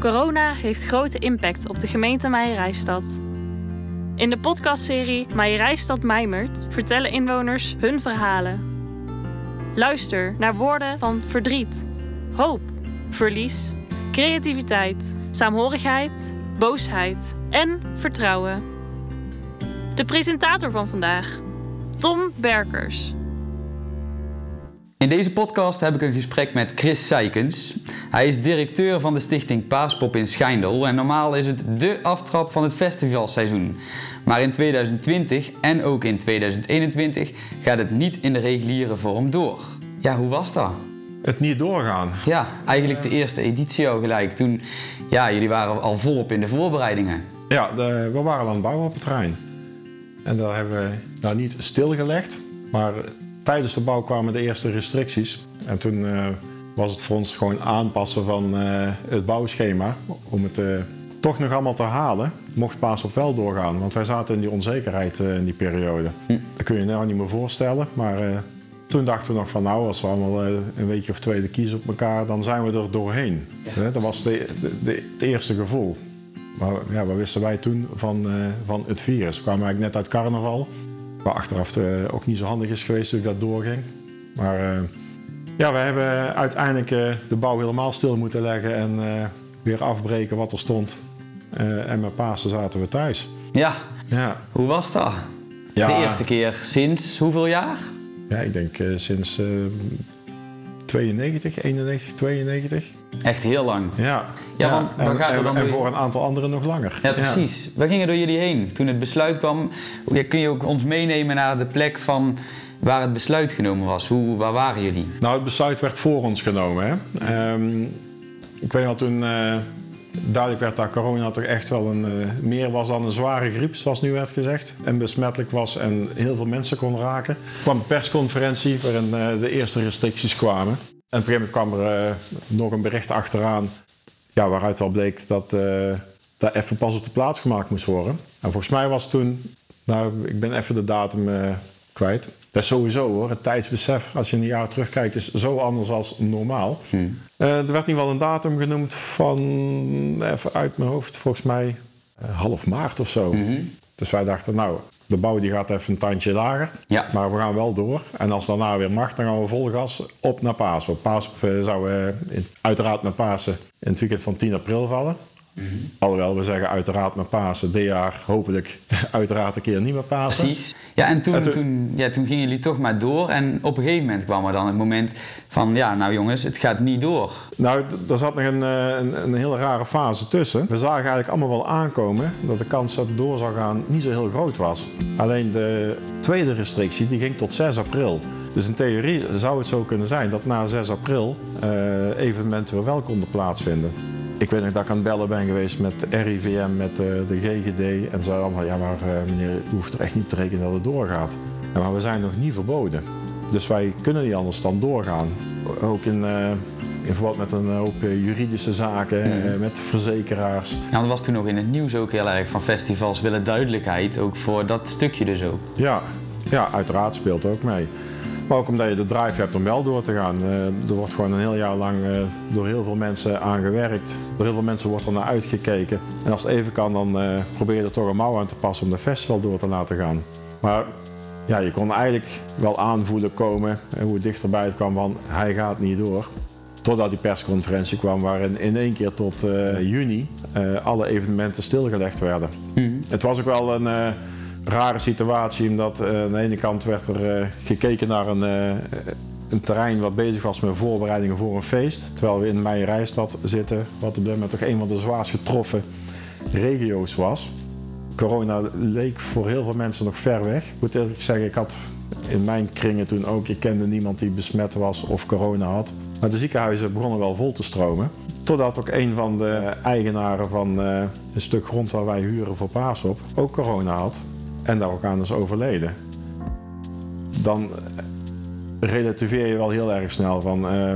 Corona heeft grote impact op de gemeente Meijerijstad. In de podcastserie Meijerijstad Mijmert vertellen inwoners hun verhalen. Luister naar woorden van verdriet, hoop, verlies, creativiteit, saamhorigheid, boosheid en vertrouwen. De presentator van vandaag, Tom Berkers. In deze podcast heb ik een gesprek met Chris Seikens. Hij is directeur van de stichting Paaspop in Schijndel en normaal is het dé aftrap van het festivalseizoen. Maar in 2020 en ook in 2021 gaat het niet in de reguliere vorm door. Ja, hoe was dat? Het niet doorgaan. Ja, eigenlijk de eerste editie al gelijk. Toen, ja, jullie waren al volop in de voorbereidingen. Ja, de, we waren aan het bouwen op het terrein. En daar hebben we nou niet stilgelegd, maar tijdens de bouw kwamen de eerste restricties. En toen uh, was het voor ons gewoon aanpassen van uh, het bouwschema om het uh, toch nog allemaal te halen. Mocht Paasop wel doorgaan, want wij zaten in die onzekerheid in die periode. Hm. Dat kun je je nou niet meer voorstellen, maar toen dachten we nog van nou, als we allemaal een weekje of twee de kiezen op elkaar, dan zijn we er doorheen. Ja. Dat was de, de, de, het eerste gevoel. Maar ja, wat wisten wij toen van, van het virus? We kwamen eigenlijk net uit carnaval. Achteraf uh, ook niet zo handig is geweest toen ik dat doorging. Maar uh, ja, we hebben uiteindelijk uh, de bouw helemaal stil moeten leggen en weer afbreken wat er stond. en met Pasen zaten we thuis. Ja. ja. Hoe was dat? Ja. De eerste keer sinds hoeveel jaar? Ja, ik denk sinds 92, 91, 92. Echt heel lang. Ja, ja, want en, gaat en, dan en voor een aantal anderen nog langer. Ja, precies. Ja. Waar gingen door jullie heen toen het besluit kwam? Kun je ook ons meenemen naar de plek van waar het besluit genomen was? Hoe, waar waren jullie? Nou, het besluit werd voor ons genomen. Hè? Um, ik weet nog toen uh, duidelijk werd dat corona toch echt wel een, uh, meer was dan een zware griep, zoals nu werd gezegd. En besmettelijk was en heel veel mensen kon raken. Er kwam een persconferentie waarin uh, de eerste restricties kwamen. En op een gegeven moment kwam er uh, nog een bericht achteraan, ja, waaruit wel bleek dat dat even pas op de plaats gemaakt moest worden. En volgens mij was toen, nou, ik ben even de datum kwijt. Dat is sowieso hoor, het tijdsbesef, als je een jaar terugkijkt, is zo anders als normaal. Hmm. er werd niet wel een datum genoemd van, even uit mijn hoofd, volgens mij half maart of zo. Hmm. Dus wij dachten, nou, de bouw die gaat even een tandje lager. Ja. Maar we gaan wel door. En als daarna weer mag, dan gaan we vol gas op naar Pasen. Pasen zou uh, uiteraard met Pasen in het weekend van 10 april vallen. Mm -hmm. Alhoewel we zeggen uiteraard met Pasen. Dit jaar hopelijk uiteraard een keer niet met Pasen. Precies. Ja, en toen, en toen, toen, ja, toen gingen jullie toch maar door. En op een gegeven moment kwam er dan het moment van... ja, nou jongens, het gaat niet door. Nou, er zat nog een, een, een hele rare fase tussen. We zagen eigenlijk allemaal wel aankomen... dat de kans dat het door zou gaan niet zo heel groot was. Alleen de tweede restrictie die ging tot 6 april. Dus in theorie zou het zo kunnen zijn dat na 6 april... Uh, evenementen weer wel konden plaatsvinden. Ik weet nog dat ik aan het bellen ben geweest met RIVM, met uh, de GGD. En ze allemaal, ja maar uh, meneer, u hoeft er echt niet te rekenen dat het doorgaat. Maar we zijn nog niet verboden. Dus wij kunnen niet anders dan doorgaan. Ook in, uh, in verband met een hoop juridische zaken, mm. met verzekeraars. Ja, dat was toen nog in het nieuws ook heel erg van festivals willen duidelijkheid, ook voor dat stukje dus ook. Ja, ja uiteraard speelt ook mee. Maar ook omdat je de drive hebt om wel door te gaan. Uh, er wordt gewoon een heel jaar lang uh, door heel veel mensen aan gewerkt. Door heel veel mensen wordt er naar uitgekeken. En als het even kan, dan uh, probeer je er toch een mouw aan te passen om de festival door te laten gaan. Maar ja, je kon eigenlijk wel aanvoelen komen, hoe het dichterbij het kwam van hij gaat niet door. Totdat die persconferentie kwam waarin in één keer tot juni alle evenementen stilgelegd werden. Mm. Het was ook wel een rare situatie, omdat uh, aan de ene kant werd er uh, gekeken naar een, uh, een terrein wat bezig was met voorbereidingen voor een feest. Terwijl we in Meijerijstad zitten, wat op dit moment toch een van de zwaarst getroffen regio's was. Corona leek voor heel veel mensen nog ver weg. Ik moet eerlijk zeggen, ik had in mijn kringen toen ook, ik kende niemand die besmet was of corona had. Maar de ziekenhuizen begonnen wel vol te stromen. Totdat ook een van de eigenaren van een stuk grond waar wij huren voor Paasop ook corona had en daar ook aan is overleden, dan relativeer je wel heel erg snel van. Uh,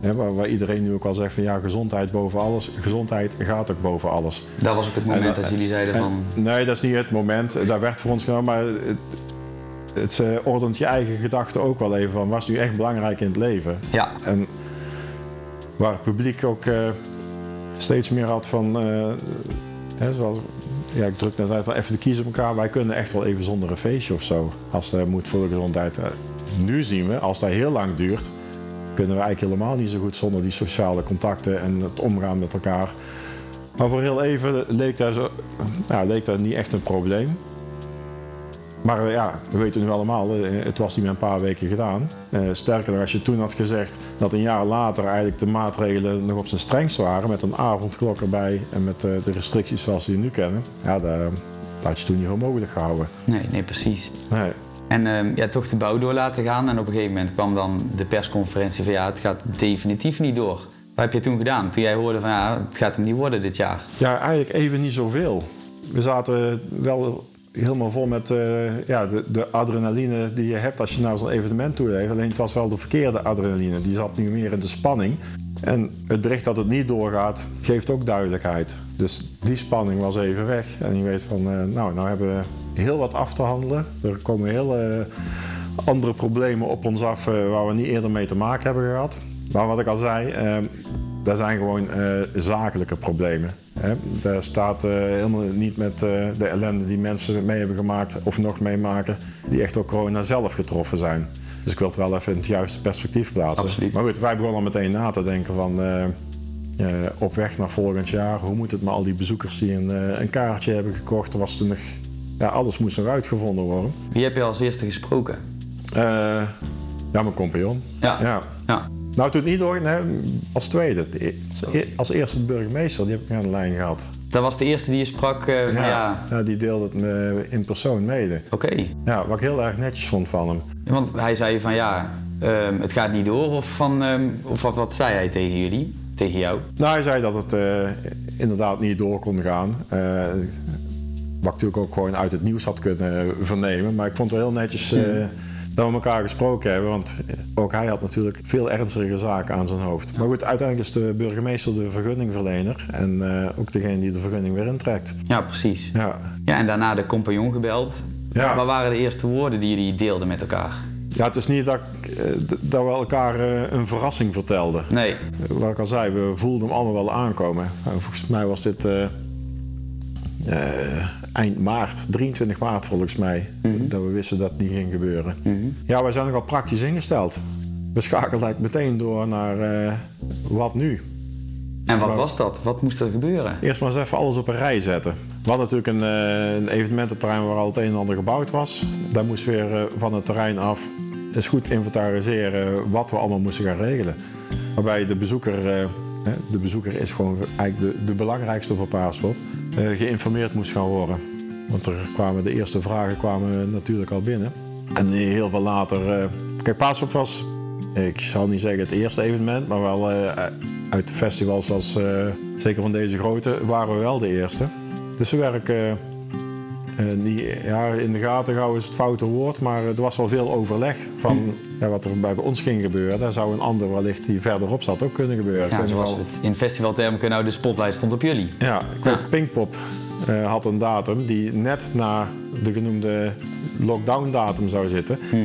hè, waar, waar, iedereen nu ook al zegt van ja, gezondheid boven alles. Gezondheid gaat ook boven alles. Dat was ook het moment en, dat jullie zeiden en, van. Nee, dat is niet het moment. Daar werd voor ons genomen, maar het, het uh, ordent je eigen gedachten ook wel even van was nu echt belangrijk in het leven. Ja. En waar het publiek ook uh, steeds meer had van, eh, hè, zoals, ja, ik druk net van even de kiezen op elkaar. Wij kunnen echt wel even zonder een feestje of zo, als dat moet voor de gezondheid. Eh, nu zien we, als dat heel lang duurt, kunnen we eigenlijk helemaal niet zo goed zonder die sociale contacten en het omgaan met elkaar. Maar voor heel even leek zo, leek dat niet echt een probleem. Maar eh, ja, we weten nu allemaal, eh, het was niet met een paar weken gedaan. Eh, sterker nog, als je toen had gezegd dat een jaar later eigenlijk de maatregelen nog op zijn strengst waren, met een avondklok erbij en met de restricties zoals we die nu kennen, ja, dat, dat had je toen niet voor mogelijk gehouden. Nee, nee, precies. Nee. En um, ja, toch de bouw door laten gaan en op een gegeven moment kwam dan de persconferentie van ja, het gaat definitief niet door. Wat heb je toen gedaan? Toen jij hoorde van ja, het gaat hem niet worden dit jaar. Ja, eigenlijk even niet zoveel. We zaten wel helemaal vol met uh, ja, de, de, adrenaline die je hebt als je naar zo'n evenement toe. Alleen het was wel de verkeerde adrenaline. Die zat nu meer in de spanning. En het bericht dat het niet doorgaat, geeft ook duidelijkheid. Dus die spanning was even weg. En je weet van, uh, nou, nou hebben we heel wat af te handelen. Er komen hele andere problemen op ons af uh, waar we niet eerder mee te maken hebben gehad. Maar wat ik al zei, dat zijn gewoon zakelijke problemen. Hè, daar staat uh, helemaal niet met uh, de ellende die mensen mee hebben gemaakt of nog meemaken, die echt door corona zelf getroffen zijn. Dus ik wil het wel even in het juiste perspectief plaatsen. Absoluut. Maar goed, wij begonnen al meteen na te denken van op weg naar volgend jaar, hoe moet het met al die bezoekers die een, een kaartje hebben gekocht? Er was toen nog, ja, alles moest nog uitgevonden worden. Wie heb je als eerste gesproken? ja, mijn compagnon. Ja. ja. ja. Nou, toen niet door, nee, als tweede. Als eerste de burgemeester, die heb ik aan de lijn gehad. Dat was de eerste die je sprak? Uh, ja, ja. die deelde het me in persoon mede. Oké. Ja, wat ik heel erg netjes vond van hem. Want hij zei van ja, um, het gaat niet door of, van, um, of wat, wat zei hij tegen jullie? Tegen jou? Nou, hij zei dat het uh, inderdaad niet door kon gaan. Uh, wat ik natuurlijk ook gewoon uit het nieuws had kunnen vernemen. Maar ik vond het wel heel netjes... Hmm dat we elkaar gesproken hebben. Want ook hij had natuurlijk veel ernstige zaken aan zijn hoofd. Maar goed, uiteindelijk is de burgemeester de vergunningverlener. En uh, ook degene die de vergunning weer intrekt. Ja, precies. Ja, ja en daarna de compagnon gebeld. Ja. Wat waren de eerste woorden die jullie deelden met elkaar? Ja, het is niet dat, eh, dat we elkaar eh, een verrassing vertelden. Nee. Wat ik al zei, we voelden hem allemaal wel aankomen. Volgens mij was dit uh, eind maart, 23 maart volgens mij, mhm. dat we wisten dat het niet ging gebeuren. Mm -hmm. Ja, wij zijn nogal praktisch ingesteld. We schakelden meteen door naar uh, wat nu. En wat was dat? Wat moest er gebeuren? Eerst maar eens even alles op een rij zetten. We hadden natuurlijk een, uh, een evenemententerrein waar al het een en ander gebouwd was. Daar moest weer van het terrein af eens goed inventariseren wat we allemaal moesten gaan regelen. Waarbij de bezoeker, de bezoeker is gewoon eigenlijk de, de belangrijkste voor Paaspop. Eh, geïnformeerd moest gaan worden. Want er kwamen de eerste vragen kwamen natuurlijk al binnen. En heel veel later. Uh, kijk, Paasop was, ik zal niet zeggen het eerste evenement, maar wel uh, uit festivals zoals zeker van deze grote, waren we wel de eerste. Dus we werken niet, ja, in de gaten houden is het foute woord, maar er was wel veel overleg van hm. ja, wat er bij ons ging gebeuren. Daar zou een ander wellicht die verderop zat ook kunnen gebeuren. Ja, zoals wel... het in festivaltermen nou de spotlight stond op jullie. Ja, ik weet, Pinkpop uh, had een datum die net na de genoemde lockdown datum zou zitten. Hm.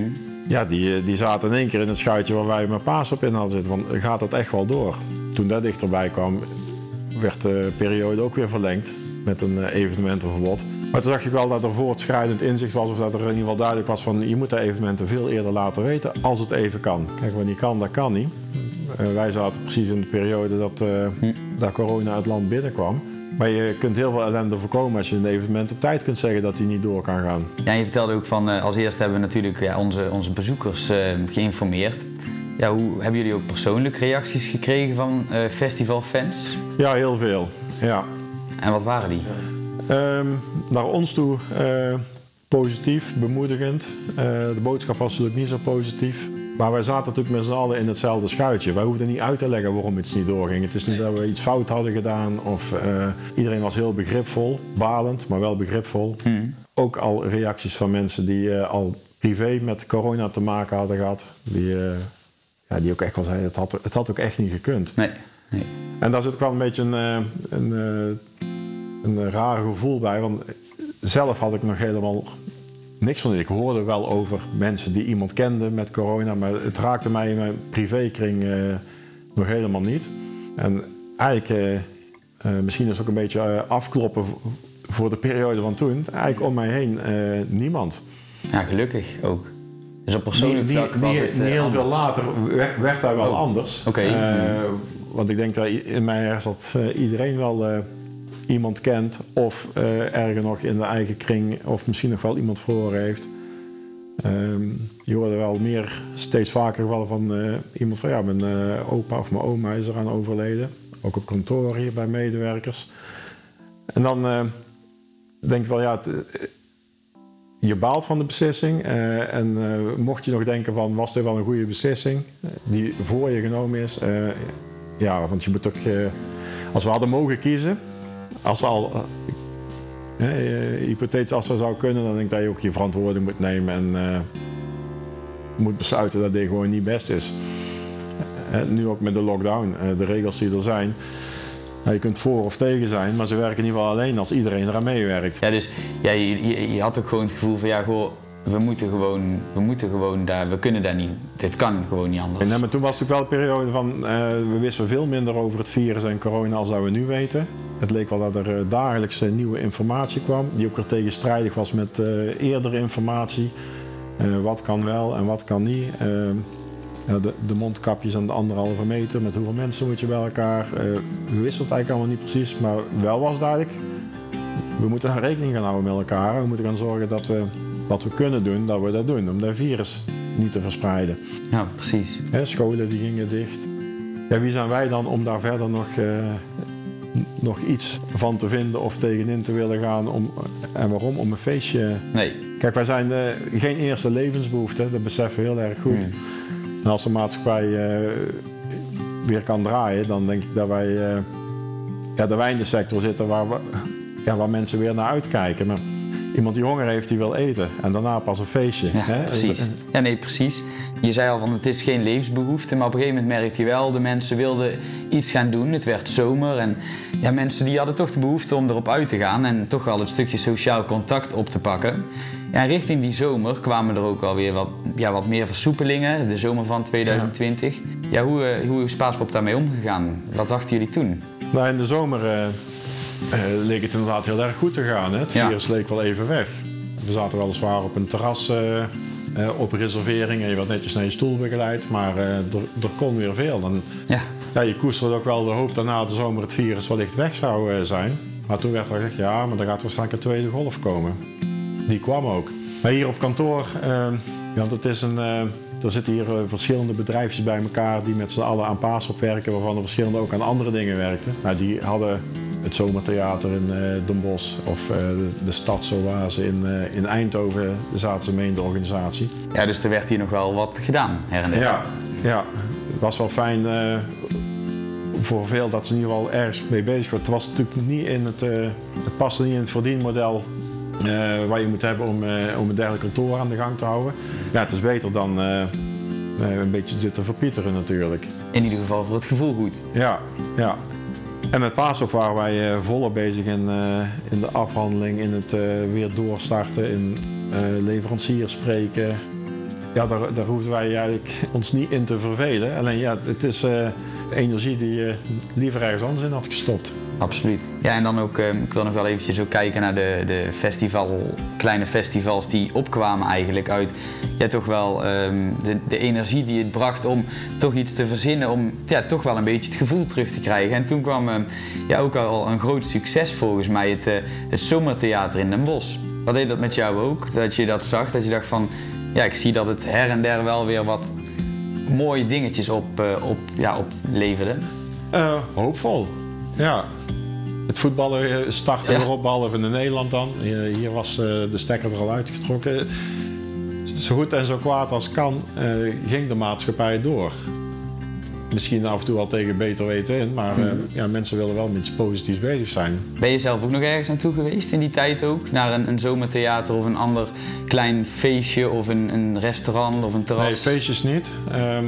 Ja, die, eh, die zaten in één keer in het schuitje waar wij met paas op in hadden zitten. Van, gaat dat echt wel door? Toen dat dichterbij kwam, werd de periode ook weer verlengd met een eh, evenementenverbod. Maar toen zag ik wel dat er voortschrijdend inzicht was, of dat er in ieder geval duidelijk was van je moet de evenementen veel eerder laten weten als het even kan. Kijk, wanneer kan, dat kan niet. Uh, wij zaten precies in de periode dat, uh, dat corona het land binnenkwam. Maar je kunt heel veel ellende voorkomen als je een evenement op tijd kunt zeggen dat hij niet door kan gaan. Ja, je vertelde ook van als eerste hebben we natuurlijk ja, onze, onze bezoekers geïnformeerd. Ja, hoe hebben jullie ook persoonlijke reacties gekregen van festivalfans? Ja, heel veel. Ja. En wat waren die? Um, naar ons toe uh, positief, bemoedigend. Uh, de boodschap was natuurlijk niet zo positief. Maar wij zaten natuurlijk met z'n allen in hetzelfde schuitje. Wij hoefden niet uit te leggen waarom iets niet doorging. Het is niet dat we iets fout hadden gedaan. Of, uh, iedereen was heel begripvol, balend, maar wel begripvol. Hmm. Ook al reacties van mensen die al privé met corona te maken hadden gehad. Die, ja, die ook echt wel zeiden, het had, het had ook echt niet gekund. Nee. nee. En daar zit ook wel een beetje een, een een raar gevoel bij. Want zelf had ik nog helemaal niks van. Ik hoorde wel over mensen die iemand kenden met corona, maar het raakte mij in mijn privékring uh, nog helemaal niet. En eigenlijk, uh, eh, misschien is het ook een beetje eh, afkloppen voor de periode van toen. Eigenlijk om mij heen eh, niemand. Ja, gelukkig ook. Dus op persoonlijk die, vlak was die- het eh, heel veel later werd, werd daar wel Oh, anders. oké. Eh, want ik denk dat in mij ergens dat eh, iedereen wel eh, iemand kent. Of eh erger nog in de eigen kring. Of misschien nog wel iemand verloren heeft. Ehm, je hoorde wel meer, steeds vaker gevallen van eh, iemand van ja, mijn eh, opa of mijn oma is eraan overleden. Ook op kantoor hier bij medewerkers. En dan denk ik wel, ja, je baalt van de beslissing. en mocht je nog denken van, was dit wel een goede beslissing die voor je genomen is? ja, want je moet eh, als we hadden mogen kiezen, als al, eh, eh, hypothetisch als dat zou kunnen, dan denk ik dat je ook je verantwoording moet nemen en eh, moet besluiten dat dit gewoon niet best is. Eh, nu ook met de lockdown, eh, de regels die er zijn. Ja, je kunt voor of tegen zijn, maar ze werken in ieder geval alleen als iedereen eraan meewerkt. Ja, dus ja, je, je, je had ook gewoon het gevoel van ja, goh, we moeten gewoon, we moeten gewoon daar, we kunnen daar niet, dit kan gewoon niet anders. En, nou, maar toen was het ook wel een periode van, eh, we wisten veel minder over het virus en corona als dat we nu weten. Het leek wel dat er eh, dagelijks eh, nieuwe informatie kwam, die ook weer tegenstrijdig was met eh, eerdere informatie. Eh, wat kan wel en wat kan niet. Eh, de, de mondkapjes aan de anderhalve meter, met hoeveel mensen moet je bij elkaar. Eh, we wisten het eigenlijk allemaal niet precies, maar wel was duidelijk. We moeten rekening gaan houden met elkaar. We moeten gaan zorgen dat we wat we kunnen doen, dat we dat doen. Om dat virus niet te verspreiden. Ja, precies. Hè, scholen die gingen dicht. Ja, wie zijn wij dan om daar verder nog, eh, nog iets van te vinden of tegenin te willen gaan? Om, en waarom? Om een feestje. Nee, Kijk, wij zijn eh, geen eerste levensbehoefte, dat beseffen we heel erg goed. Hmm. En als de maatschappij eh, weer kan draaien, dan denk ik dat wij, ja, dat wij in de sector zitten waar, we, ja, waar mensen weer naar uitkijken. Maar iemand die honger heeft, die wil eten. En daarna pas een feestje. ja, hè? precies. Ja, nee, precies. Je zei al van het is geen levensbehoefte, maar op een gegeven moment merkte je wel, de mensen wilden iets gaan doen. Het werd zomer en ja, mensen die hadden toch de behoefte om erop uit te gaan en toch wel het stukje sociaal contact op te pakken. Ja, richting die zomer kwamen er ook wel weer wat, ja, wat meer versoepelingen, de zomer van 2020. Ja, hoe, eh, hoe is Paaspop daarmee omgegaan? Wat dachten jullie toen? Nou, in de zomer eh, eh, leek het inderdaad heel erg goed te gaan. Hè? Het Ja. virus leek wel even weg. We zaten weliswaar op een terras eh, eh, op reservering en je werd netjes naar je stoel begeleid, maar eh, er, kon weer veel. En, Ja, ja, je koesterde ook wel de hoop dat na de zomer het virus wellicht weg zou eh, zijn. Maar toen werd er gezegd, ja, maar er gaat waarschijnlijk een tweede golf komen. Die kwam ook. Maar hier op kantoor, eh, ja, dat is een, eh, er zitten hier eh, verschillende bedrijfjes bij elkaar die met z'n allen aan Paasop werken, waarvan er verschillende ook aan andere dingen werkten. Nou, die hadden het Zomertheater in eh Den Bosch of eh, de, de Stadsoase in, eh, in Eindhoven, zaten ze mee in de organisatie. ja dus er werd hier nog wel wat gedaan her en der. Ja, ja, het was wel fijn voor veel dat ze in ieder geval ergens mee bezig waren. Het was natuurlijk niet in het, het paste niet in het verdienmodel eh, waar je moet hebben om, om een dergelijk kantoor aan de gang te houden. Ja, het is beter dan een beetje zitten verpieteren natuurlijk. In ieder geval voor het gevoel goed. Ja, ja. En met Paasop waren wij eh, volop bezig in, eh, in de afhandeling, in het eh, weer doorstarten, in leveranciers spreken. Ja, daar, daar hoefden wij eigenlijk ons niet in te vervelen. Alleen ja, het is eh, energie die je liever ergens anders in had gestopt. Absoluut. Ja, en dan ook, ik wil nog wel eventjes ook kijken naar de, de festival, kleine festivals die opkwamen eigenlijk uit ja, toch wel ehm, de, de energie die het bracht om toch iets te verzinnen, om ja, toch wel een beetje het gevoel terug te krijgen. En toen kwam ehm, ja, ook al een groot succes volgens mij, het, eh, het Zomertheater in Den Bosch. Wat deed dat met jou ook? Dat je dat zag, dat je dacht van, ja, ik zie dat het her en der wel weer wat mooie dingetjes op, eh, op, ja, opleverde. Eh, hoopvol, ja. Het voetballen eh, startte Ja. weer op, behalve in Nederland dan. Hier, hier was eh, de stekker er al uitgetrokken. Zo goed en zo kwaad als kan eh, ging de maatschappij door. Misschien af en toe wel tegen beter weten in, maar eh, ja, mensen willen wel met iets positiefs bezig zijn. Ben je zelf ook nog ergens naartoe geweest in die tijd ook? Naar een, een zomertheater of een ander klein feestje of een, een restaurant of een terras? Nee, feestjes niet. Ehm,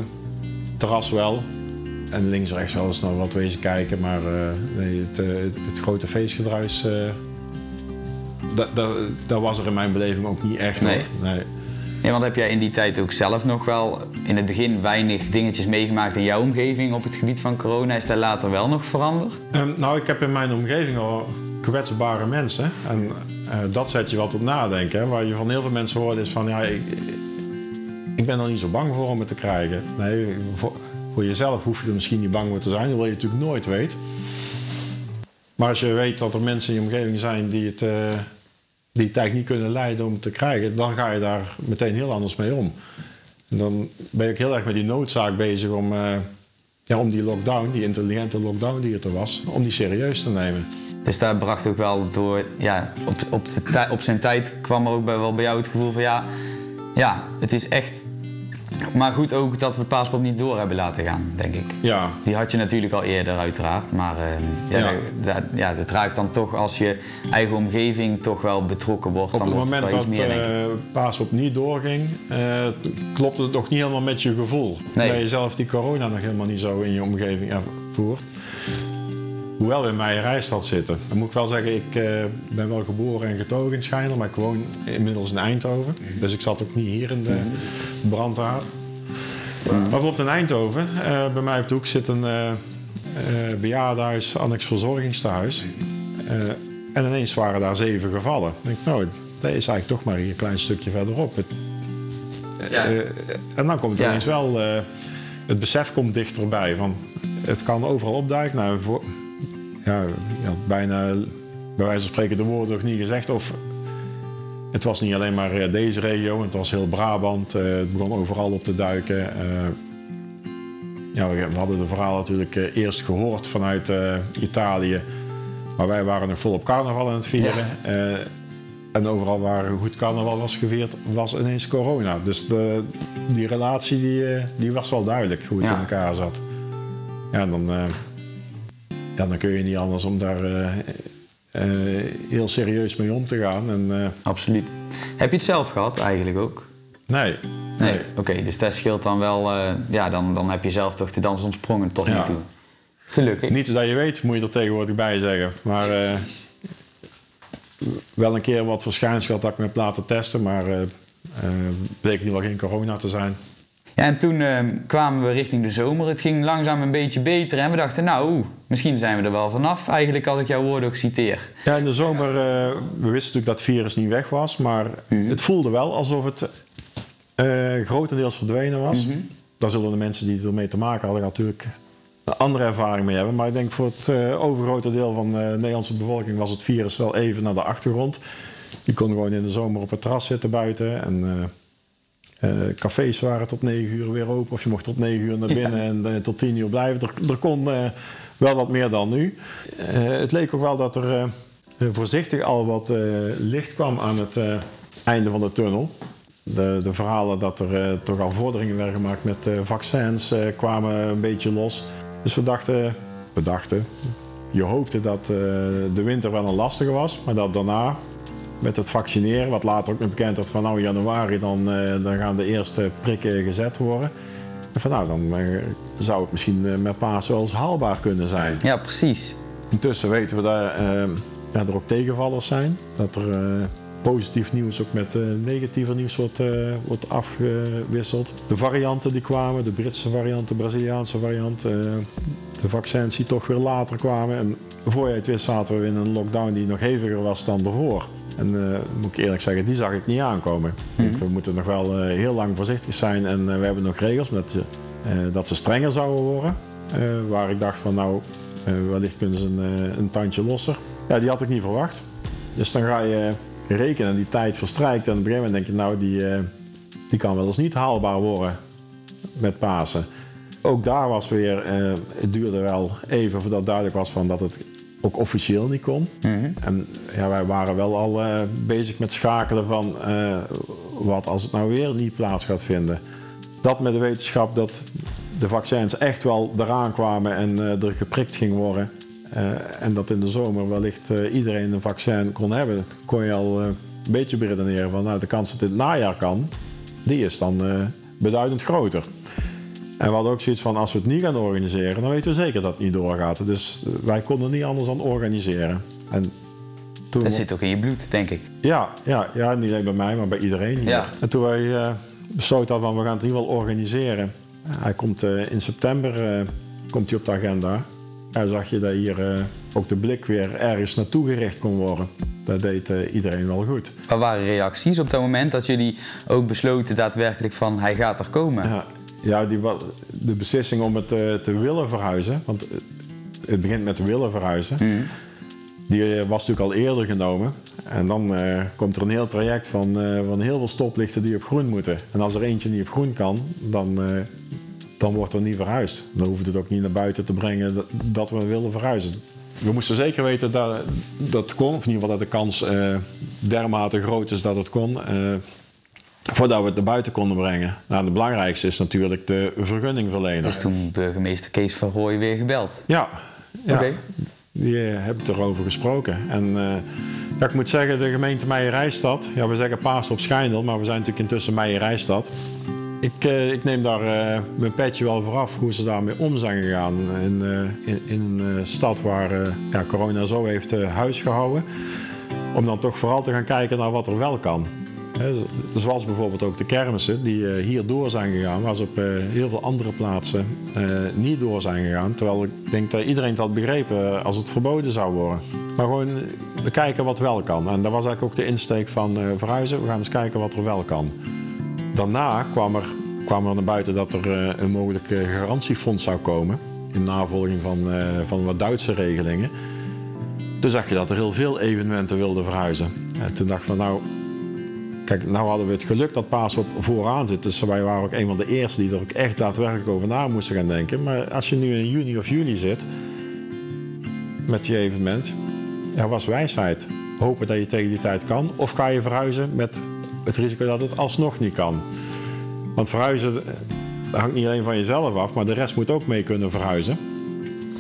terras wel. En links rechts wel eens naar wat wezen kijken, maar eh, nee, het, het, het grote feestgedruis, dat, dat, dat was er in mijn beleving ook niet echt. nee. Want heb jij in die tijd ook zelf nog wel in het begin weinig dingetjes meegemaakt in jouw omgeving op het gebied van corona? Is dat later wel nog veranderd? Ehm, nou, ik heb in mijn omgeving al kwetsbare mensen. En eh, dat zet je wel tot nadenken. Hè. Waar je van heel veel mensen hoort is van... Ja, ik, ik ben er niet zo bang voor om het te krijgen. Nee, voor, jezelf hoef je er misschien niet bang voor te zijn. Dat wil je natuurlijk nooit weet. Maar als je weet dat er mensen in je omgeving zijn die het, uh, die eigenlijk niet kunnen leiden om te krijgen... dan ga je daar meteen heel anders mee om. En dan ben ik heel erg met die noodzaak bezig om... Uh, ja, om die lockdown, die intelligente lockdown die er was, om die serieus te nemen. Dus daar bracht ook wel door, ja, op, op, op zijn tijd kwam er ook bij, wel bij jou het gevoel van ja, ja, het is echt. Maar goed ook dat we paaspop niet door hebben laten gaan, denk ik. Ja. Die had je natuurlijk al eerder uiteraard, maar uh, ja, ja. Dat, ja, het raakt dan toch als je eigen omgeving toch wel betrokken wordt. Op het moment het dat meer, uh, paaspop niet doorging, uh, klopte het nog niet helemaal met je gevoel. Nee. Dat je zelf die corona nog helemaal niet zo in je omgeving ervoert. Hoewel we in mijn reisstad zitten. Dan moet ik wel zeggen, ik uh, ben wel geboren en getogen in Schijndel, maar ik woon inmiddels in Eindhoven. Dus ik zat ook niet hier in de brandhaard. Maar bijvoorbeeld in Eindhoven, uh, bij mij op de hoek zit een uh, bejaardenhuis, annex verzorgingstehuis. en ineens waren daar zeven gevallen. Ik denk, nou, dat is eigenlijk toch maar hier een klein stukje verderop. Het, Ja. en dan komt Ja. ineens wel, het besef komt dichterbij. Van, het kan overal opduiken. Nou, voor, ja, bijna bij wijze van spreken de woorden nog niet gezegd. Of het was niet alleen maar eh, deze regio, het was heel Brabant. eh, het begon overal op te duiken. eh. ja, we hadden de verhaal natuurlijk eerst gehoord vanuit Italië. Maar wij waren nog volop carnaval aan het vieren. En overal waar goed carnaval was gevierd, was ineens corona. Dus de, die relatie die, die was wel duidelijk hoe het Ja. in elkaar zat. Ja, dan, ja, dan kun je niet anders om daar heel serieus mee om te gaan. En, eh, Absoluut. Heb je het zelf gehad eigenlijk ook? nee. Nee. Oké, dus dat scheelt dan wel. eh, ja, dan, dan heb je zelf toch de dans ontsprongen tot nu Ja. toe. Gelukkig. Niet dat je weet, moet je er tegenwoordig bij zeggen. Maar eh, wel een keer wat verschijnsel dat ik me heb laten testen, maar eh eh, bleek in ieder geval geen corona te zijn. Ja, en toen eh, kwamen we richting de zomer. Het ging langzaam een beetje beter en we dachten, nou, misschien zijn we er wel vanaf. Eigenlijk als ik jouw woorden ook citeer. Ja, in de zomer, eh, we wisten natuurlijk dat het virus niet weg was, maar het voelde wel alsof het eh, grotendeels verdwenen was. Daar zullen de mensen die ermee te maken hadden natuurlijk een andere ervaring mee hebben. Maar ik denk voor het eh, overgrote deel van de Nederlandse bevolking was het virus wel even naar de achtergrond. Je kon gewoon in de zomer op het terras zitten buiten en... eh, cafés waren tot 9 uur weer open, of je mocht tot 9 uur naar binnen en eh, tot 10 uur blijven. Er, er kon eh, wel wat meer dan nu. Het leek ook wel dat er voorzichtig al wat licht kwam aan het einde van de tunnel. De, de verhalen dat er toch al vorderingen werden gemaakt met vaccins kwamen een beetje los. Dus we dachten, we dachten, je hoopte dat de winter wel een lastige was, maar dat daarna met het vaccineren, wat later ook nog bekend werd van nou januari, dan, eh, dan gaan de eerste prikken gezet worden. En van nou, dan eh, zou het misschien eh, met paas wel eens haalbaar kunnen zijn. Ja, precies. Intussen weten we dat ja, er ook tegenvallers zijn. Dat er positief nieuws ook met negatiever nieuws wordt, wordt afgewisseld. De varianten die kwamen, de Britse variant, de Braziliaanse variant, de vaccins die toch weer later kwamen. En voor je het wist zaten we in een lockdown die nog heviger was dan ervoor. En eh, moet ik eerlijk zeggen, die zag ik niet aankomen. Denk, We moeten nog wel eh, heel lang voorzichtig zijn en eh, we hebben nog regels met, ze, dat ze strenger zouden worden. Waar ik dacht van nou, wellicht kunnen ze een, een tandje losser. Ja, die had ik niet verwacht. Dus dan ga je rekenen en die tijd verstrijkt. En op een gegeven moment denk je nou, die, die kan wel eens niet haalbaar worden met Pasen. Ook daar was weer, eh, het duurde wel even voordat duidelijk was van dat het ook officieel niet kon. En ja, wij waren wel al eh, bezig met schakelen van eh, wat als het nou weer niet plaats gaat vinden. Dat met de wetenschap dat de vaccins echt wel eraan kwamen en eh, er geprikt ging worden. En dat in de zomer wellicht iedereen een vaccin kon hebben. kon je al een beetje beredeneren van nou, de kans dat dit najaar kan, die is dan beduidend groter. En we hadden ook zoiets van, als we het niet gaan organiseren, dan weten we zeker dat het niet doorgaat. Dus eh, wij konden niet anders dan organiseren. En toen Dat zit ook in je bloed, denk ik. Ja, ja, ja, niet alleen bij mij, maar bij iedereen hier. Ja. En toen wij eh, besloten van we gaan het in ieder geval organiseren. Hij komt eh, in september komt hij op de agenda. En zag je dat hier ook de blik weer ergens naartoe gericht kon worden. Dat deed iedereen wel goed. Wat waren reacties op dat moment dat jullie ook besloten daadwerkelijk van hij gaat er komen? Ja, ja die, de beslissing om het eh, te willen verhuizen, want eh, het begint met willen verhuizen, Mhm. die eh, was natuurlijk al eerder genomen. En dan komt er een heel traject van, van heel veel stoplichten die op groen moeten. En als er eentje niet op groen kan, dan, dan wordt er niet verhuisd. Dan hoeven we het ook niet naar buiten te brengen dat, dat we willen verhuizen. We moesten zeker weten dat dat kon, of in ieder geval dat de kans dermate groot is dat het kon. Voordat we het naar buiten konden brengen. Nou, het belangrijkste is natuurlijk de vergunning verlenen. Dus toen burgemeester Kees van Rooij weer gebeld. Ja, ja. Oké. die eh, heb ik erover gesproken. En eh, ja, ik moet zeggen, de gemeente Meijerijstad, ja, we zeggen Paas op Schijndel, maar we zijn natuurlijk intussen Meijerijstad. Ik, eh, ik neem daar mijn petje wel vooraf hoe ze daarmee om zijn gegaan. In, in, in een stad waar ja, corona zo heeft eh, huis gehouden. Om dan toch vooral te gaan kijken naar wat er wel kan. Zoals bijvoorbeeld ook de kermissen die eh, hier door zijn gegaan, waar op eh, heel veel andere plaatsen eh, niet door zijn gegaan. Terwijl ik denk dat iedereen het had begrepen als het verboden zou worden. Maar gewoon bekijken wat wel kan. En dat was eigenlijk ook de insteek van verhuizen. We gaan eens kijken wat er wel kan. Daarna kwam er, kwam er naar buiten dat er een mogelijk garantiefonds zou komen. In navolging van, van wat Duitse regelingen. Toen zag je dat er heel veel evenementen wilden verhuizen. En toen dacht ik van nou, nou hadden we het geluk dat Paas op vooraan zit. Dus wij waren ook een van de eerste die er ook echt daadwerkelijk over na moesten gaan denken. Maar als je nu in juni of juli zit met je evenement, ja, was wijsheid. Hopen dat je tegen die tijd kan. Of ga je verhuizen met het risico dat het alsnog niet kan. Want verhuizen eh, hangt niet alleen van jezelf af, maar de rest moet ook mee kunnen verhuizen.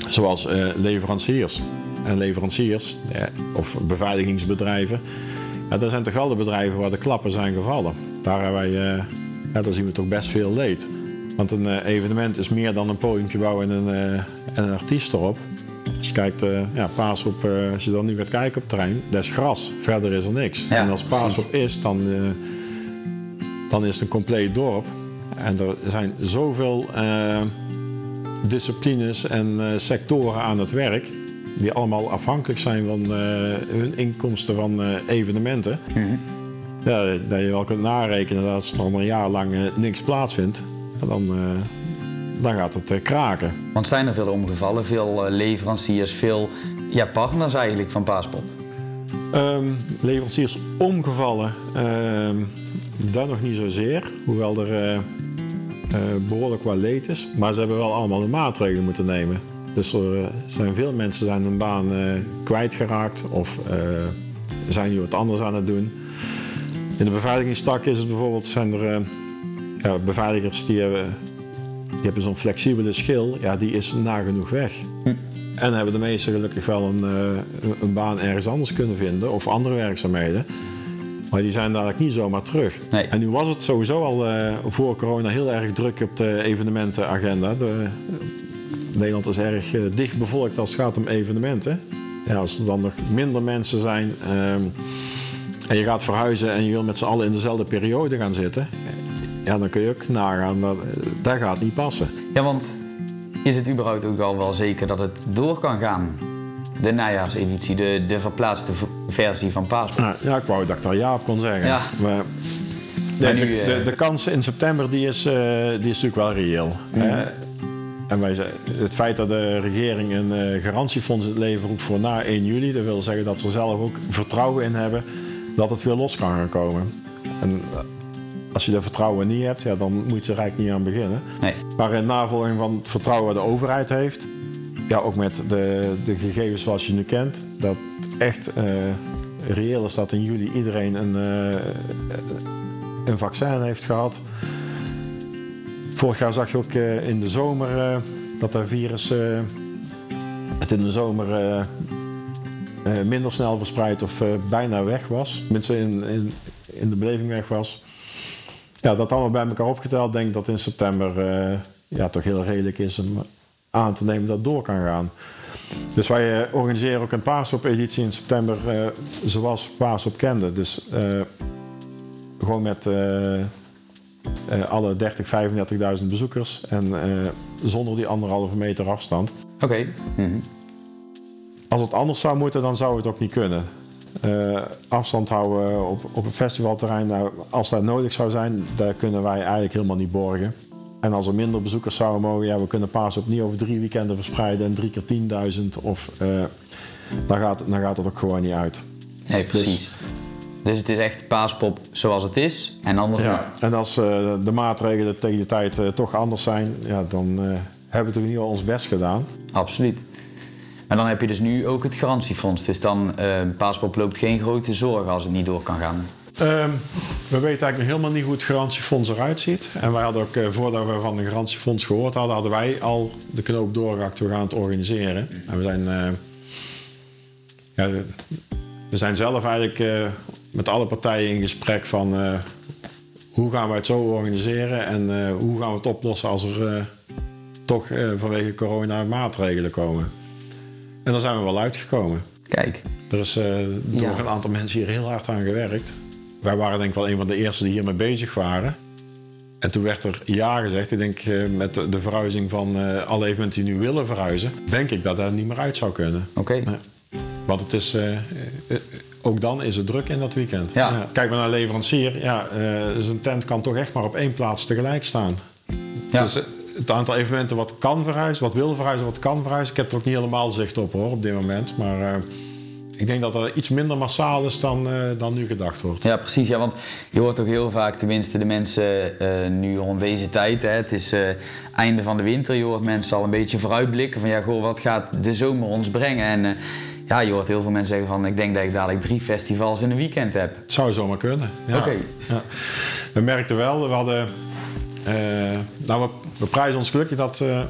Zoals eh, leveranciers. En leveranciers, eh, of beveiligingsbedrijven, ja, dat zijn toch de bedrijven waar de klappen zijn gevallen. Daar, hebben wij, eh, ja, daar zien we toch best veel leed. Want een eh, evenement is meer dan een podiumpje bouwen en een, eh, en een artiest erop. Als je kijkt, ja, eh, als je dan nu gaat kijken op het terrein, dat is gras. Verder is er niks. Ja, en als Paasop is, dan, dan is het een compleet dorp. En er zijn zoveel disciplines en sectoren aan het werk... die allemaal afhankelijk zijn van eh, hun inkomsten van eh, evenementen. Ja, dat je wel kunt narekenen dat als er dan een jaar lang eh, niks plaatsvindt... dan, dan gaat het kraken. Want zijn er veel omgevallen, veel leveranciers, veel ja, partners eigenlijk van Paaspop? Ehm, leveranciers omgevallen, dat nog niet zozeer. Hoewel er eh, eh, behoorlijk wat leed is. Maar ze hebben wel allemaal de maatregelen moeten nemen. Dus er eh, zijn veel mensen zijn hun baan eh, kwijtgeraakt of eh, zijn nu wat anders aan het doen. In de beveiligingstak is het bijvoorbeeld, zijn er ja, beveiligers die hebben, die hebben zo'n flexibele schil, ja, die is nagenoeg weg. En hebben de meesten gelukkig wel een, een baan ergens anders kunnen vinden of andere werkzaamheden. Maar die zijn dadelijk niet zomaar terug. Nee. En nu was het sowieso al voor corona heel erg druk op de evenementenagenda. De, Nederland is erg eh, dicht bevolkt als het gaat om evenementen. Ja, als er dan nog minder mensen zijn ehm, en je gaat verhuizen en je wil met z'n allen in dezelfde periode gaan zitten, ja, dan kun je ook nagaan dat dat gaat niet passen. Ja, want is het überhaupt ook al wel zeker dat het door kan gaan? De najaarseditie, de, de verplaatste versie van Paaspop. Nou, ja, ik wou dat ik daar ja op kon zeggen. Ja. Maar, nu, de, eh, de, de kans in september die is, eh, die is natuurlijk wel reëel. hè. En wij, ze- het feit dat de regering een eh, garantiefonds in het leven roept voor na 1 juli, dat wil zeggen dat ze er zelf ook vertrouwen in hebben dat het weer los kan gaan komen. En eh, als je dat vertrouwen niet hebt, ja, dan moet je er eigenlijk niet aan beginnen. Nee. Maar in navolging van het vertrouwen wat de overheid heeft, ja, ook met de, de gegevens zoals je nu kent, dat echt eh, reëel is dat in juli iedereen een, een vaccin heeft gehad. Vorig jaar zag je ook eh, in de zomer eh, dat dat virus eh, het in de zomer minder snel verspreid of bijna weg was. Tenminste in, in, in de beleving weg was. Ja, dat allemaal bij elkaar opgeteld, denk ik dat in september ja, toch heel redelijk is om aan te nemen dat het door kan gaan. Dus wij organiseren ook een paasop-editie in september zoals Paasop kende. Dus gewoon met eh, eh, alle 30, 35.000 bezoekers en eh, zonder die anderhalve meter afstand. Oké. Mhm. Als het anders zou moeten, dan zou het ook niet kunnen. Eh, afstand houden op, op een festivalterrein, nou, als dat nodig zou zijn, daar kunnen wij eigenlijk helemaal niet borgen. En als er minder bezoekers zouden mogen, ja, we kunnen paas op niet over drie weekenden verspreiden en drie keer 10.000. Of eh, dan, gaat, dan gaat het ook gewoon niet uit. Nee, precies. Dus het is echt paaspop zoals het is en anders niet. Ja, en als eh, de maatregelen tegen die tijd eh, toch anders zijn, ja, dan eh, hebben we toch in ieder geval ons best gedaan. Absoluut. Maar dan heb je dus nu ook het garantiefonds. Dus dan, paaspop loopt geen grote zorgen als het niet door kan gaan. Ehm, we weten eigenlijk nog helemaal niet hoe het garantiefonds eruit ziet. En wij hadden ook, eh, voordat we van de garantiefonds gehoord hadden, hadden wij al de knoop doorgehakt. We gaan het organiseren. En we zijn, ja, we zijn zelf eigenlijk met alle partijen in gesprek van eh, hoe gaan wij het zo organiseren en eh, hoe gaan we het oplossen als er eh, toch vanwege corona maatregelen komen. En daar zijn we wel uitgekomen. Kijk, Er is door Ja. een aantal mensen hier heel hard aan gewerkt. Wij waren denk ik wel een van de eerste die hiermee bezig waren. En toen werd er ja gezegd. Ik denk met de, verhuizing van alle evenementen die nu willen verhuizen, denk ik dat dat niet meer uit zou kunnen. oké. Want het is, ook dan is het druk in dat weekend. Ja. Kijk maar naar leverancier. Ja, eh, zijn tent kan toch echt maar op één plaats tegelijk staan. Ja. Dus eh, het aantal evenementen wat kan verhuizen, wat wil verhuizen, wat kan verhuizen. Ik heb er ook niet helemaal zicht op hoor, op dit moment. Maar eh, ik denk dat er iets minder massaal is dan, dan nu gedacht wordt. Ja, precies. Ja, want je hoort ook heel vaak, tenminste de mensen nu rond deze tijd, hè, het is einde van de winter, je hoort mensen al een beetje vooruitblikken van ja, goh, wat gaat de zomer ons brengen? En ja, je hoort heel veel mensen zeggen van ik denk dat ik dadelijk drie festivals in een weekend heb. Het zou zomaar kunnen. Ja. Oké. Ja. We merkten wel, we hadden. eh, nou, we, we prijzen ons gelukkig dat eh,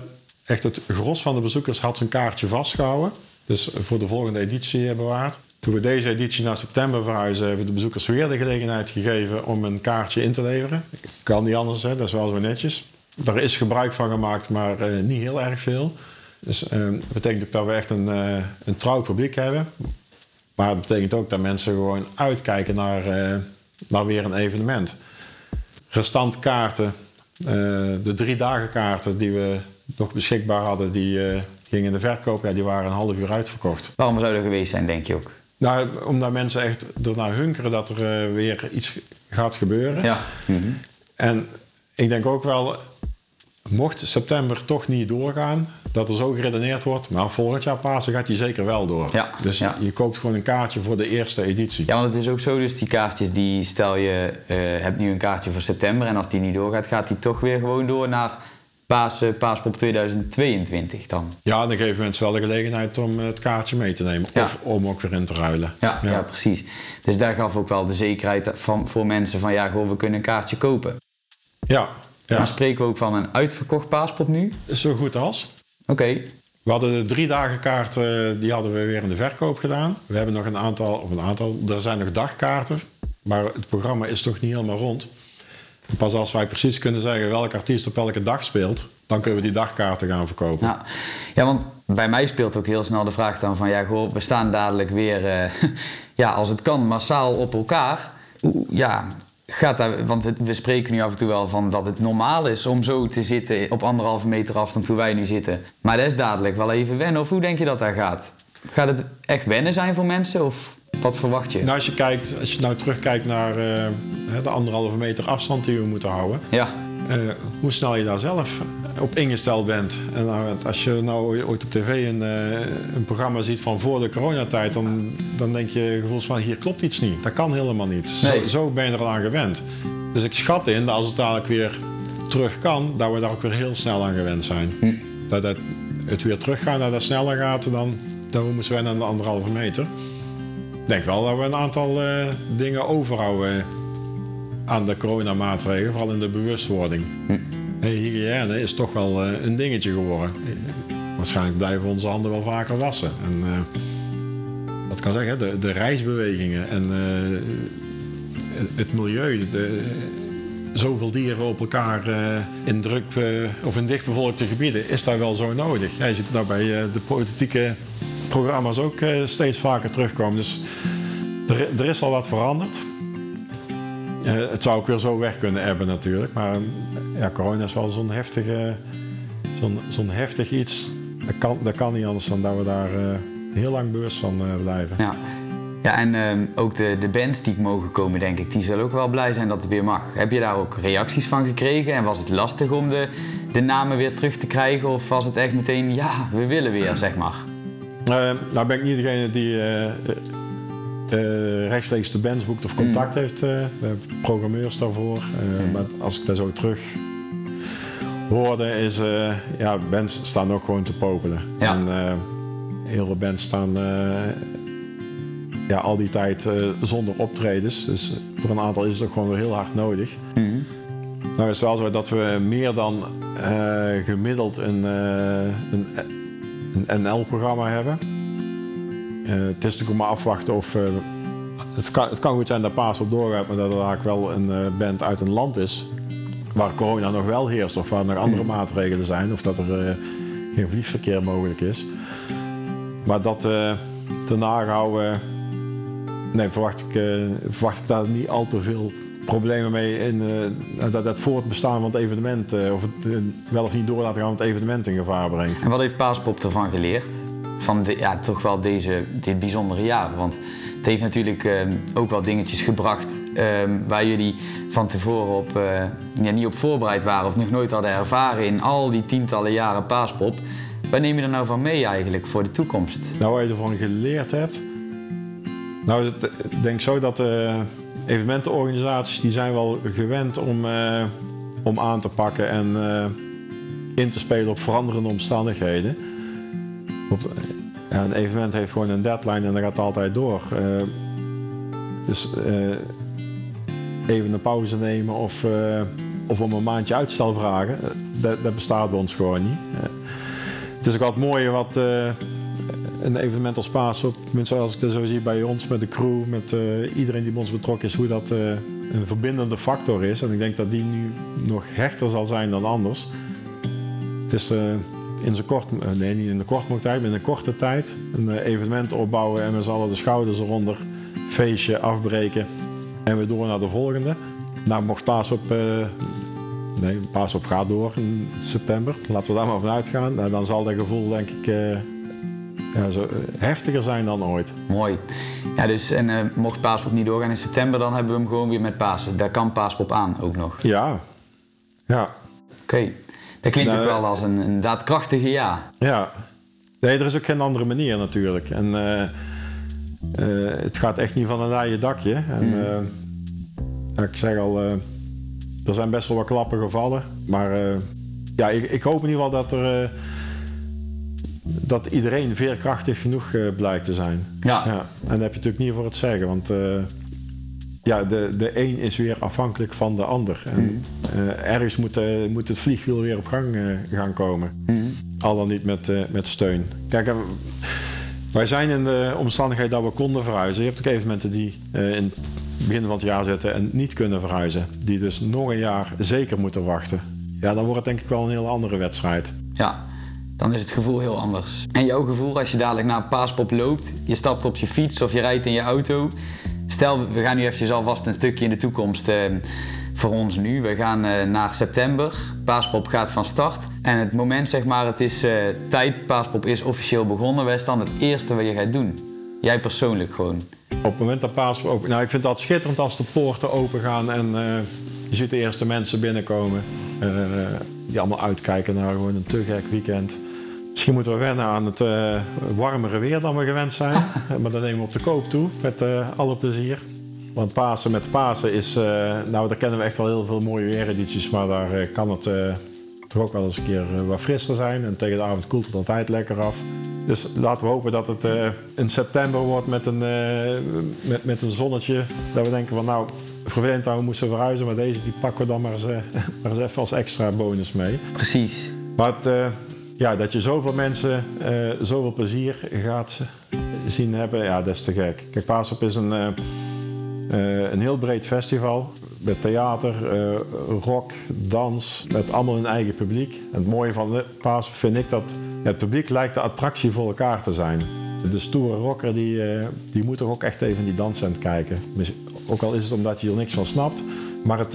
echt het gros van de bezoekers had zijn kaartje vastgehouden. Dus voor de volgende editie bewaard. Toen we deze editie naar september verhuizen, hebben we de bezoekers weer de gelegenheid gegeven om een kaartje in te leveren. Kan niet anders, hè? dat is wel zo netjes. Daar is gebruik van gemaakt, maar eh, niet heel erg veel. Dus eh, dat betekent ook dat we echt een, eh, een trouw publiek hebben. Maar het betekent ook dat mensen gewoon uitkijken naar, eh, naar weer een evenement. Restant kaarten, eh, de drie dagen kaarten die we nog beschikbaar hadden, die gingen in de verkoop. Ja, die waren een half uur uitverkocht. Waarom zou dat geweest zijn, denk je ook? Nou, omdat mensen echt ernaar hunkeren dat er weer iets gaat gebeuren. Ja. Mhm. En ik denk ook wel, mocht september toch niet doorgaan, dat er zo geredeneerd wordt, maar volgend jaar Pasen gaat die zeker wel door. Ja, Dus ja. je koopt gewoon een kaartje voor de eerste editie. Ja, want het is ook zo, dus die kaartjes, die stel je eh, hebt nu een kaartje voor september en als die niet doorgaat, gaat die toch weer gewoon door naar Paas, Paaspop 2022 dan. Ja, dan geven mensen wel de gelegenheid om het kaartje mee te nemen. Ja. Of om ook weer in te ruilen. Ja, ja. precies. Dus daar gaf ook wel de zekerheid van, voor mensen van ja, goh, we kunnen een kaartje kopen. Ja, ja. Maar spreken we ook van een uitverkocht paaspop nu? zo goed als. Oké, We hadden de drie dagen kaarten, die hadden we weer in de verkoop gedaan. We hebben nog een aantal, of een aantal, er zijn nog dagkaarten. Maar het programma is toch niet helemaal rond. En pas als wij precies kunnen zeggen welke artiest op welke dag speelt, dan kunnen we die dagkaarten gaan verkopen. nou, ja, want bij mij speelt ook heel snel de vraag dan van ja, goh, we staan dadelijk weer, eh, ja, als het kan, massaal op elkaar. Ja, gaat daar, want het- we spreken nu af en toe wel van dat het normaal is om zo te zitten op anderhalve meter afstand hoe wij nu zitten. Maar dat is dadelijk wel even wennen. Of hoe denk je dat dat gaat? Gaat het echt wennen zijn voor mensen of wat verwacht je? Nou, als je, kijkt, als je nou terugkijkt naar eh, de anderhalve meter afstand die we moeten houden, Ja, eh, hoe snel je daar zelf op ingesteld bent. En nou, als je nou ooit op tv een, eh, een programma ziet van voor de coronatijd, dan, dan denk je gevoels van hier klopt iets niet. Dat kan helemaal niet. Nee. Zo, zo ben je er aan gewend. Dus ik schat in dat als het dadelijk weer terug kan, dat we daar ook weer heel snel aan gewend zijn. Hm. Dat het, het weer teruggaan, dat dat sneller gaat dan, dan we moeten wennen aan de anderhalve meter. Ik denk wel dat we een aantal eh, dingen overhouden aan de coronamaatregelen, vooral in de bewustwording. Hey, hygiëne is toch wel eh, een dingetje geworden. Waarschijnlijk blijven we onze handen wel vaker wassen. En, eh, wat kan zeggen, de, de reisbewegingen en eh, het- milieu. De, zoveel dieren op elkaar in druk of in dichtbevolkte gebieden, is dat wel zo nodig. Ja, je ziet het nou bij de politieke programma's ook steeds vaker terugkomen. Dus er, er is al wat veranderd. Eh, het zou ook weer zo weg kunnen hebben natuurlijk. Maar ja, corona is wel zo'n heftige, zo'n, zo'n heftig iets. Dat kan, dat kan niet anders dan dat we daar eh, heel lang bewust van eh, blijven. Ja. Ja, en ehm, ook de, de bands die mogen komen, denk ik, die zullen ook wel blij zijn dat het weer mag. Heb je daar ook reacties van gekregen? En was het lastig om de, de namen weer terug te krijgen? Of was het echt meteen, ja, we willen weer, zeg maar? Eh, nou ben ik niet degene die eh, eh, rechtstreeks de bands boekt of contact heeft. eh, we hebben programmeurs daarvoor. Eh, Maar als ik dat zo terug hoorde, is eh, ja, bands staan ook gewoon te popelen. Ja. En eh, heel veel bands staan eh, ja, al die tijd eh, zonder optredens. Dus voor een aantal is het ook gewoon weer heel hard nodig. Mhm. Nou is het wel zo dat we meer dan eh, gemiddeld een, eh, een, een NL-programma hebben. Eh, het is natuurlijk maar afwachten of... eh, het, kan, het kan goed zijn dat Paas op doorgaat, maar dat er eigenlijk wel een eh, band uit een land is... waar corona nog wel heerst of waar nog andere maatregelen zijn... of dat er geen vliegverkeer mogelijk is. Maar dat eh te nagehouden... Nee, verwacht ik, verwacht ik daar niet al te veel problemen mee in dat het voortbestaan van het evenement, of het wel of niet door laten gaan, het evenement in gevaar brengt. En wat heeft Paaspop ervan geleerd? Van de, ja, toch wel deze, dit bijzondere jaar. Want het heeft natuurlijk ehm, ook wel dingetjes gebracht ehm, waar jullie van tevoren op, eh, ja, niet op voorbereid waren of nog nooit hadden ervaren in al die tientallen jaren Paaspop. Waar neem je er nou van mee eigenlijk voor de toekomst? Nou, wat je ervan geleerd hebt. Nou, ik denk zo dat eh, evenementenorganisaties die zijn wel gewend om, eh, om aan te pakken en in te spelen op veranderende omstandigheden. Een evenement heeft gewoon een deadline en dat gaat altijd door. Eh, dus eh, even een pauze nemen of, eh, of om een maandje uitstel vragen, dat, dat bestaat bij ons gewoon niet. Het is ook wat mooie wat een evenement als Paasop, tenminste als ik dat zo zie bij ons met de crew, met iedereen die bij ons betrokken is, hoe dat een verbindende factor is. En ik denk dat die nu nog hechter zal zijn dan anders. Het is in zo'n kort, eh, nee niet in de korte tijd, maar in een korte tijd een eh, evenement opbouwen en met z'n allen de schouders eronder, feestje afbreken en weer door naar de volgende. Nou, mocht Paasop, eh nee, Paasop gaat door in september, laten we daar maar vanuit gaan. Nou, dan zal dat gevoel denk ik ja, zo, heftiger zijn dan ooit. Mooi. Ja, dus en mocht Paaspop niet doorgaan in september, dan hebben we hem gewoon weer met Pasen. Daar kan Paaspop aan ook nog. Ja, ja, Oké. Dat klinkt Nou, ook wel als een, een daadkrachtige ja. ja. Nee, er is ook geen andere manier natuurlijk. En eh, eh, het gaat echt niet van een laaie dakje. En eh, ja, ik zeg al, eh, er zijn best wel wat klappen gevallen. Maar eh, ja, ik, ik hoop in ieder geval dat er... eh, dat iedereen veerkrachtig genoeg eh, blijkt te zijn. Ja. Ja, en daar heb je natuurlijk niet voor het zeggen, want eh, ja, de, de een is weer afhankelijk van de ander. En, eh, ergens moet, eh, moet het vliegwiel weer op gang eh, gaan komen. Al dan niet met, met steun. Kijk, wij zijn in de omstandigheid dat we konden verhuizen. Je hebt ook evenementen die eh, in het begin van het jaar zitten en niet kunnen verhuizen. Die dus nog een jaar zeker moeten wachten. Ja, dan wordt het denk ik wel een heel andere wedstrijd. Ja, dan is het gevoel heel anders. En jouw gevoel als je dadelijk naar een paaspop loopt, je stapt op je fiets of je rijdt in je auto. Stel, we gaan nu eventjes alvast een stukje in de toekomst eh, voor ons nu. We gaan eh, naar september. Paaspop gaat van start. En het moment, zeg maar, het is eh, tijd. Paaspop is officieel begonnen. Wat is dan het eerste wat je gaat doen? Jij persoonlijk gewoon. Op het moment dat Paas open... Nou, ik vind dat schitterend als de poorten open gaan en je ziet de eerste mensen binnenkomen. die allemaal uitkijken naar gewoon een te gek weekend. Misschien moeten we wennen aan het eh, warmere weer dan we gewend zijn. Eh, maar dat nemen we op de koop toe, met eh, alle plezier. Want Pasen met Pasen is... nou, daar kennen we echt wel heel veel mooie weeredities. Maar daar kan het toch ook wel eens een keer wat frisser zijn. En tegen de avond koelt het altijd lekker af. Dus laten we hopen dat het in september wordt met een, met, met een zonnetje. Dat we denken van nou, vervelend dat we moesten verhuizen. Maar deze die pakken we dan maar eens, maar eens even als extra bonus mee. Precies. Maar het, ja, dat je zoveel mensen eh, zoveel plezier gaat zien hebben, ja, dat is te gek. Kijk, Paasop is een, eh, eh, een heel breed festival. met theater, rock, dans, met allemaal hun eigen publiek. Het mooie van de Paas vind ik dat het publiek lijkt de attractie voor elkaar te zijn. De stoere rocker die, die moet er ook echt even in die danscent kijken. Ook al is het omdat hij er niks van snapt, maar het,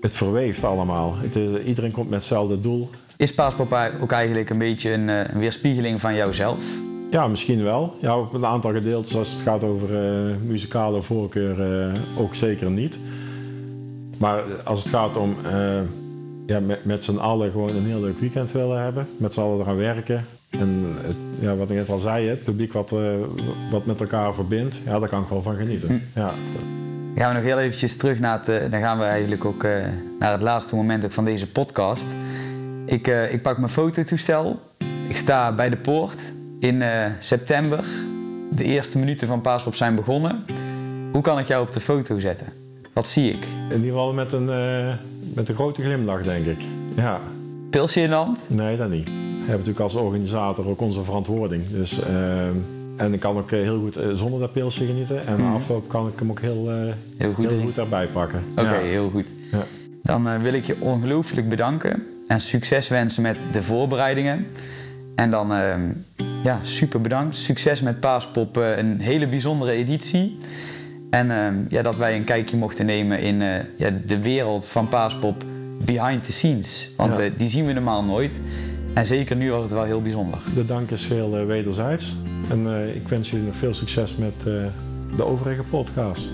het verweeft allemaal. Het is, iedereen komt met hetzelfde doel. Is Paaspop ook eigenlijk een beetje een, een weerspiegeling van jouzelf? Ja, misschien wel. Ja, op een aantal gedeeltes als het gaat over uh, muzikale voorkeur uh, ook zeker niet. Maar als het gaat om uh, ja, met, met z'n allen gewoon een heel leuk weekend willen hebben, met z'n allen eraan werken. En het, ja, wat ik net al zei, het publiek wat, wat met elkaar verbindt, ja, daar kan ik wel van genieten. Hm. Ja. Gaan we nog heel eventjes terug naar het, dan gaan we eigenlijk ook naar het laatste moment ook van deze podcast. Ik, ik pak mijn fototoestel, ik sta bij de poort in uh, september. De eerste minuten van Paaspop zijn begonnen. Hoe kan ik jou op de foto zetten? Wat zie ik? In ieder geval met een, uh, met een grote glimlach, denk ik. Ja. Pilsje in de hand? Nee, dat niet. We hebben natuurlijk als organisator ook onze verantwoording. Dus, en ik kan ook heel goed zonder dat pilsje genieten. En mm. na afloop kan ik hem ook heel, heel, goed, heel goed, erbij pakken. Oké, okay, ja. heel goed. Ja. Dan wil ik je ongelooflijk bedanken en succes wensen met de voorbereidingen. En dan ehm, ja, super bedankt. Succes met Paaspop, uh, een hele bijzondere editie. En uh, ja, dat wij een kijkje mochten nemen in uh, ja, de wereld van Paaspop behind the scenes. Want ja. die zien we normaal nooit. En zeker nu was het wel heel bijzonder. De dank is heel wederzijds. En ik wens jullie nog veel succes met de overige podcast.